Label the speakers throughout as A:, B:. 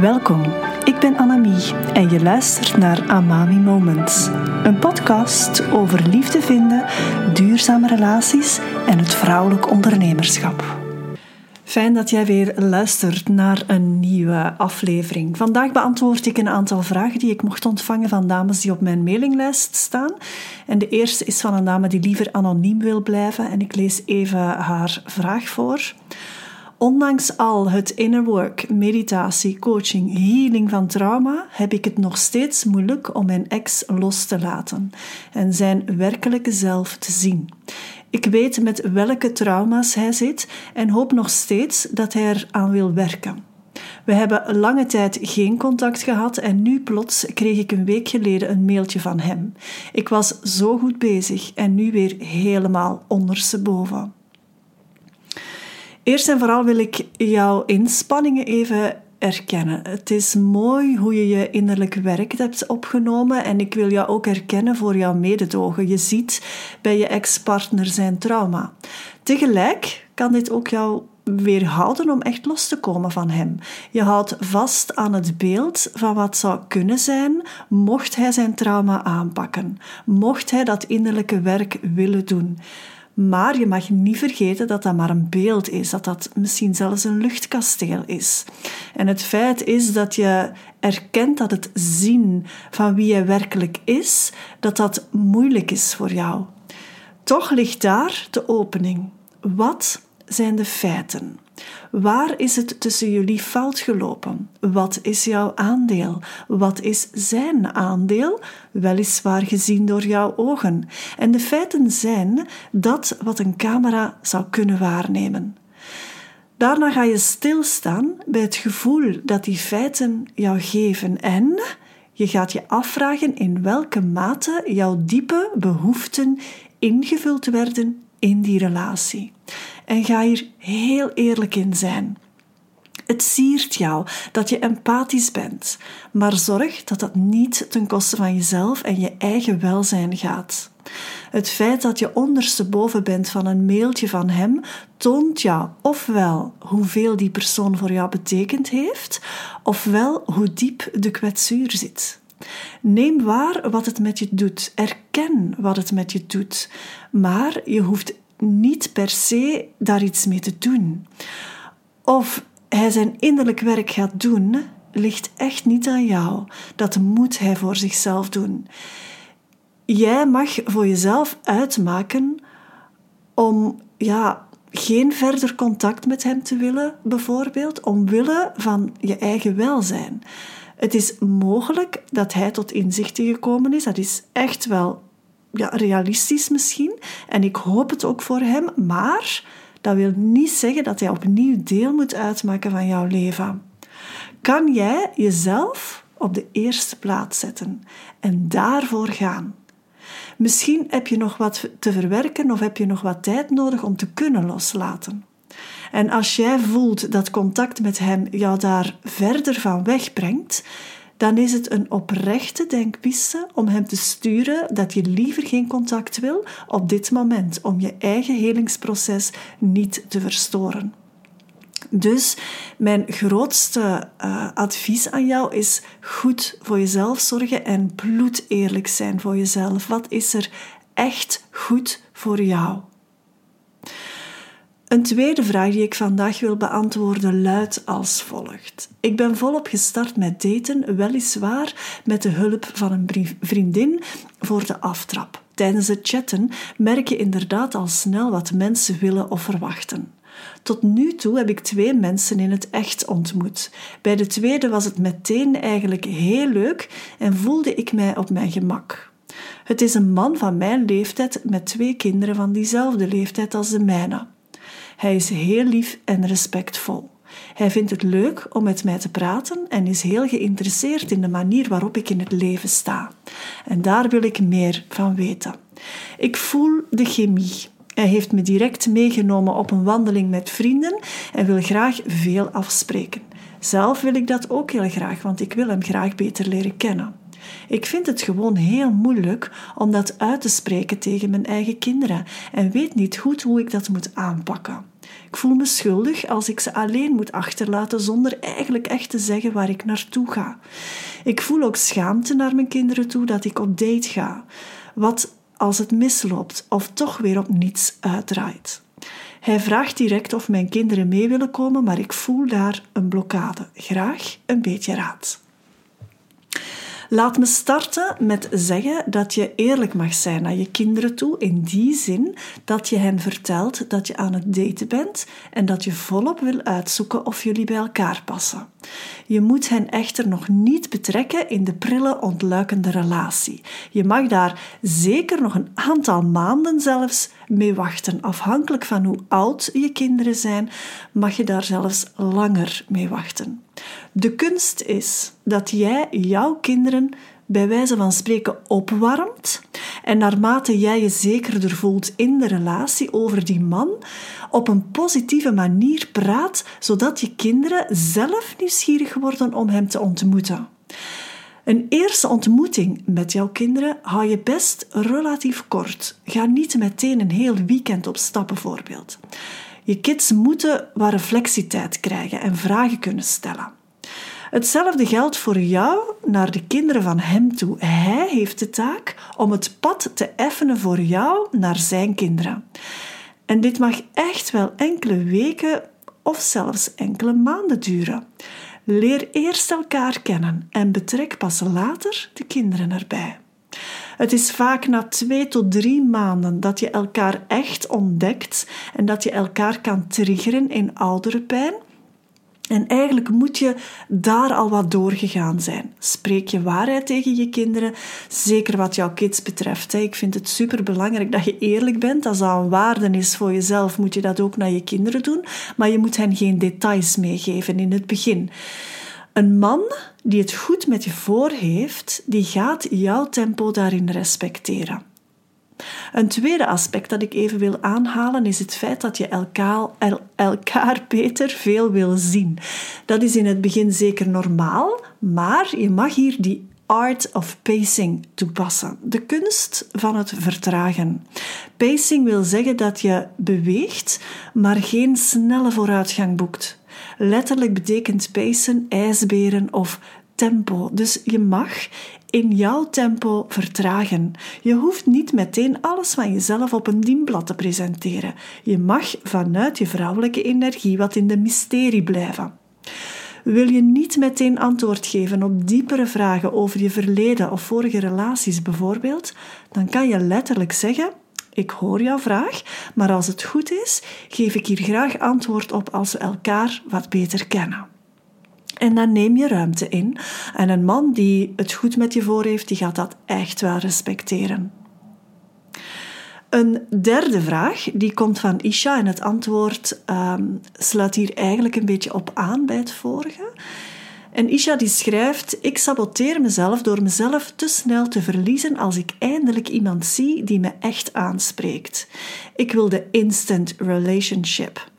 A: Welkom, ik ben Annemie en je luistert naar Amami Moments. Een podcast over liefde vinden, duurzame relaties en het vrouwelijk ondernemerschap. Fijn dat jij weer luistert naar een nieuwe aflevering. Vandaag beantwoord ik een aantal vragen die ik mocht ontvangen van dames die op mijn mailinglijst staan. En de eerste is van een dame die liever anoniem wil blijven en ik lees even haar vraag voor. Ondanks al het inner work, meditatie, coaching, healing van trauma, heb ik het nog steeds moeilijk om mijn ex los te laten en zijn werkelijke zelf te zien. Ik weet met welke trauma's hij zit en hoop nog steeds dat hij er aan wil werken. We hebben lange tijd geen contact gehad en nu plots kreeg ik een week geleden een mailtje van hem. Ik was zo goed bezig en nu weer helemaal ondersteboven. Eerst en vooral wil ik jouw inspanningen even erkennen. Het is mooi hoe je je innerlijk werk hebt opgenomen en ik wil jou ook erkennen voor jouw mededogen. Je ziet bij je ex-partner zijn trauma. Tegelijk kan dit ook jou weerhouden om echt los te komen van hem. Je houdt vast aan het beeld van wat zou kunnen zijn mocht hij zijn trauma aanpakken, mocht hij dat innerlijke werk willen doen. Maar je mag niet vergeten dat dat maar een beeld is, dat dat misschien zelfs een luchtkasteel is. En het feit is dat je erkent dat het zien van wie je werkelijk is, dat dat moeilijk is voor jou. Toch ligt daar de opening. Wat zijn de feiten? Waar is het tussen jullie fout gelopen? Wat is jouw aandeel? Wat is zijn aandeel? Weliswaar gezien door jouw ogen. En de feiten zijn dat wat een camera zou kunnen waarnemen. Daarna ga je stilstaan bij het gevoel dat die feiten jou geven en je gaat je afvragen in welke mate jouw diepe behoeften ingevuld werden in die relatie. En ga hier heel eerlijk in zijn. Het siert jou dat je empathisch bent, maar zorg dat dat niet ten koste van jezelf en je eigen welzijn gaat. Het feit dat je ondersteboven bent van een mailtje van hem toont jou ofwel hoeveel die persoon voor jou betekend heeft, ofwel hoe diep de kwetsuur zit. Neem waar wat het met je doet. Erken wat het met je doet. Maar je hoeft niet per se daar iets mee te doen. Of hij zijn innerlijk werk gaat doen, ligt echt niet aan jou. Dat moet hij voor zichzelf doen. Jij mag voor jezelf uitmaken om ja, geen verder contact met hem te willen, bijvoorbeeld, omwille van je eigen welzijn. Het is mogelijk dat hij tot inzichten gekomen is. Dat is echt wel ja, realistisch misschien. En ik hoop het ook voor hem. Maar dat wil niet zeggen dat hij opnieuw deel moet uitmaken van jouw leven. Kan jij jezelf op de eerste plaats zetten en daarvoor gaan? Misschien heb je nog wat te verwerken of heb je nog wat tijd nodig om te kunnen loslaten. En als jij voelt dat contact met hem jou daar verder van wegbrengt, dan is het een oprechte denkpiste om hem te sturen dat je liever geen contact wil op dit moment, om je eigen helingsproces niet te verstoren. Dus mijn grootste uh, advies aan jou is goed voor jezelf zorgen en bloed eerlijk zijn voor jezelf. Wat is er echt goed voor jou? Een tweede vraag die ik vandaag wil beantwoorden luidt als volgt. Ik ben volop gestart met daten, weliswaar met de hulp van een vriendin voor de aftrap. Tijdens het chatten merk je inderdaad al snel wat mensen willen of verwachten. Tot nu toe heb ik twee mensen in het echt ontmoet. Bij de tweede was het meteen eigenlijk heel leuk en voelde ik mij op mijn gemak. Het is een man van mijn leeftijd met twee kinderen van diezelfde leeftijd als de mijne. Hij is heel lief en respectvol. Hij vindt het leuk om met mij te praten en is heel geïnteresseerd in de manier waarop ik in het leven sta. En daar wil ik meer van weten. Ik voel de chemie. Hij heeft me direct meegenomen op een wandeling met vrienden en wil graag veel afspreken. Zelf wil ik dat ook heel graag, want ik wil hem graag beter leren kennen. Ik vind het gewoon heel moeilijk om dat uit te spreken tegen mijn eigen kinderen en weet niet goed hoe ik dat moet aanpakken. Ik voel me schuldig als ik ze alleen moet achterlaten zonder eigenlijk echt te zeggen waar ik naartoe ga. Ik voel ook schaamte naar mijn kinderen toe dat ik op date ga. Wat als het misloopt of toch weer op niets uitdraait. Hij vraagt direct of mijn kinderen mee willen komen, maar ik voel daar een blokkade. Graag een beetje raad. Laat me starten met zeggen dat je eerlijk mag zijn naar je kinderen toe, in die zin dat je hen vertelt dat je aan het daten bent en dat je volop wil uitzoeken of jullie bij elkaar passen. Je moet hen echter nog niet betrekken in de prille, ontluikende relatie. Je mag daar zeker nog een aantal maanden zelfs mee wachten. Afhankelijk van hoe oud je kinderen zijn, mag je daar zelfs langer mee wachten. De kunst is dat jij jouw kinderen bij wijze van spreken opwarmt en naarmate jij je zekerder voelt in de relatie over die man, op een positieve manier praat, zodat je kinderen zelf nieuwsgierig worden om hem te ontmoeten. Een eerste ontmoeting met jouw kinderen hou je best relatief kort. Ga niet meteen een heel weekend op stap bijvoorbeeld. Je kids moeten wat reflectietijd krijgen en vragen kunnen stellen. Hetzelfde geldt voor jou naar de kinderen van hem toe. Hij heeft de taak om het pad te effenen voor jou naar zijn kinderen. En dit mag echt wel enkele weken of zelfs enkele maanden duren. Leer eerst elkaar kennen en betrek pas later de kinderen erbij. Het is vaak na twee tot drie maanden dat je elkaar echt ontdekt en dat je elkaar kan triggeren in oudere pijn en eigenlijk moet je daar al wat doorgegaan zijn. Spreek je waarheid tegen je kinderen, zeker wat jouw kids betreft. Ik vind het superbelangrijk dat je eerlijk bent. Als dat een waarde is voor jezelf, moet je dat ook naar je kinderen doen. Maar je moet hen geen details meegeven in het begin. Een man die het goed met je voor heeft, die gaat jouw tempo daarin respecteren. Een tweede aspect dat ik even wil aanhalen is het feit dat je elkaar, elkaar beter veel wil zien. Dat is in het begin zeker normaal, maar je mag hier die art of pacing toepassen. De kunst van het vertragen. Pacing wil zeggen dat je beweegt, maar geen snelle vooruitgang boekt. Letterlijk betekent pacen ijsberen of tempo. Dus je mag in jouw tempo vertragen. Je hoeft niet meteen alles van jezelf op een dienblad te presenteren. Je mag vanuit je vrouwelijke energie wat in de mysterie blijven. Wil je niet meteen antwoord geven op diepere vragen over je verleden of vorige relaties bijvoorbeeld, dan kan je letterlijk zeggen: Ik hoor jouw vraag, maar als het goed is, geef ik hier graag antwoord op als we elkaar wat beter kennen. En dan neem je ruimte in. En een man die het goed met je voor heeft, die gaat dat echt wel respecteren. Een derde vraag, die komt van Isha en het antwoord um, sluit hier eigenlijk een beetje op aan bij het vorige. En Isha die schrijft: Ik saboteer mezelf door mezelf te snel te verliezen als ik eindelijk iemand zie die me echt aanspreekt. Ik wil de instant relationship.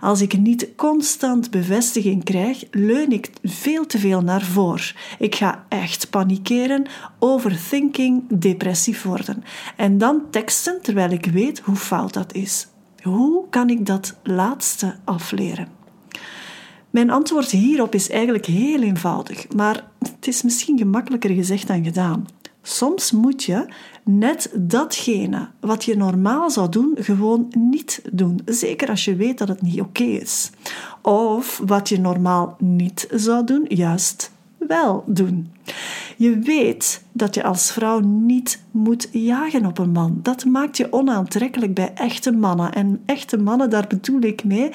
A: Als ik niet constant bevestiging krijg, leun ik veel te veel naar voor. Ik ga echt panikeren, overthinking, depressief worden. En dan teksten terwijl ik weet hoe fout dat is. Hoe kan ik dat laatste afleren? Mijn antwoord hierop is eigenlijk heel eenvoudig, maar het is misschien gemakkelijker gezegd dan gedaan. Soms moet je net datgene wat je normaal zou doen, gewoon niet doen. Zeker als je weet dat het niet oké is. Of wat je normaal niet zou doen, juist wel doen. Je weet dat je als vrouw niet moet jagen op een man. Dat maakt je onaantrekkelijk bij echte mannen. En echte mannen, daar bedoel ik mee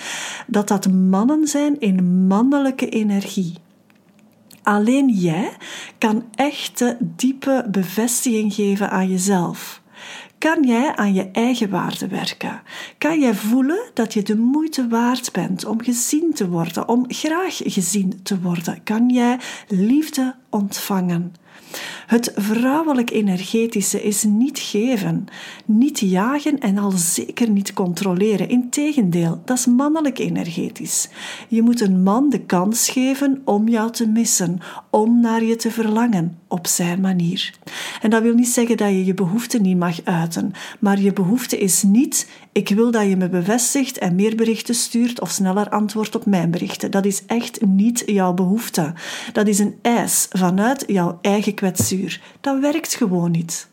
A: dat dat mannen zijn in mannelijke energie. Alleen jij kan echte, diepe bevestiging geven aan jezelf. Kan jij aan je eigen waarde werken? Kan jij voelen dat je de moeite waard bent om gezien te worden, om graag gezien te worden? Kan jij liefde ontvangen. Het vrouwelijk energetische is niet geven, niet jagen en al zeker niet controleren. Integendeel, dat is mannelijk energetisch. Je moet een man de kans geven om jou te missen, om naar je te verlangen, op zijn manier. En dat wil niet zeggen dat je je behoefte niet mag uiten, maar je behoefte is niet: ik wil dat je me bevestigt en meer berichten stuurt of sneller antwoordt op mijn berichten. Dat is echt niet jouw behoefte. Dat is een eis vanuit jouw eigen kwetsuur. Dat werkt gewoon niet.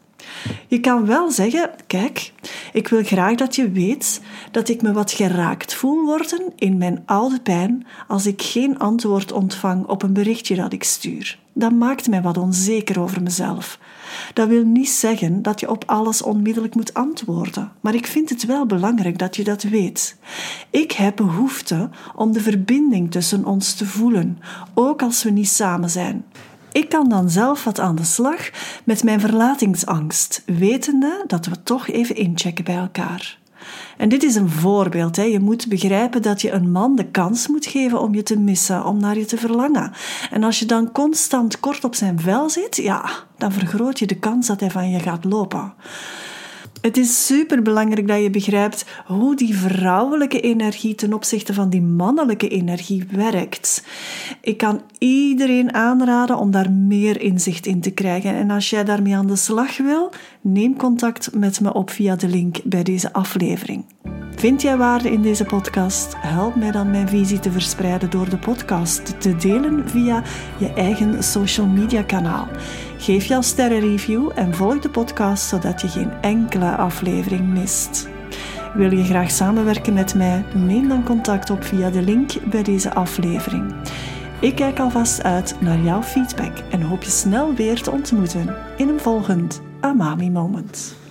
A: Je kan wel zeggen: Kijk, ik wil graag dat je weet dat ik me wat geraakt voel worden in mijn oude pijn als ik geen antwoord ontvang op een berichtje dat ik stuur. Dat maakt mij wat onzeker over mezelf. Dat wil niet zeggen dat je op alles onmiddellijk moet antwoorden, maar ik vind het wel belangrijk dat je dat weet. Ik heb behoefte om de verbinding tussen ons te voelen, ook als we niet samen zijn. Ik kan dan zelf wat aan de slag met mijn verlatingsangst, wetende dat we toch even inchecken bij elkaar. En dit is een voorbeeld. Hè. Je moet begrijpen dat je een man de kans moet geven om je te missen, om naar je te verlangen. En als je dan constant kort op zijn vel zit, ja, dan vergroot je de kans dat hij van je gaat lopen. Het is super belangrijk dat je begrijpt hoe die vrouwelijke energie ten opzichte van die mannelijke energie werkt. Ik kan iedereen aanraden om daar meer inzicht in te krijgen. En als jij daarmee aan de slag wil, neem contact met me op via de link bij deze aflevering. Vind jij waarde in deze podcast? Help mij dan mijn visie te verspreiden door de podcast te delen via je eigen social media kanaal. Geef jouw sterrenreview en volg de podcast zodat je geen enkele aflevering mist. Wil je graag samenwerken met mij? Neem dan contact op via de link bij deze aflevering. Ik kijk alvast uit naar jouw feedback en hoop je snel weer te ontmoeten in een volgend Amami Moment.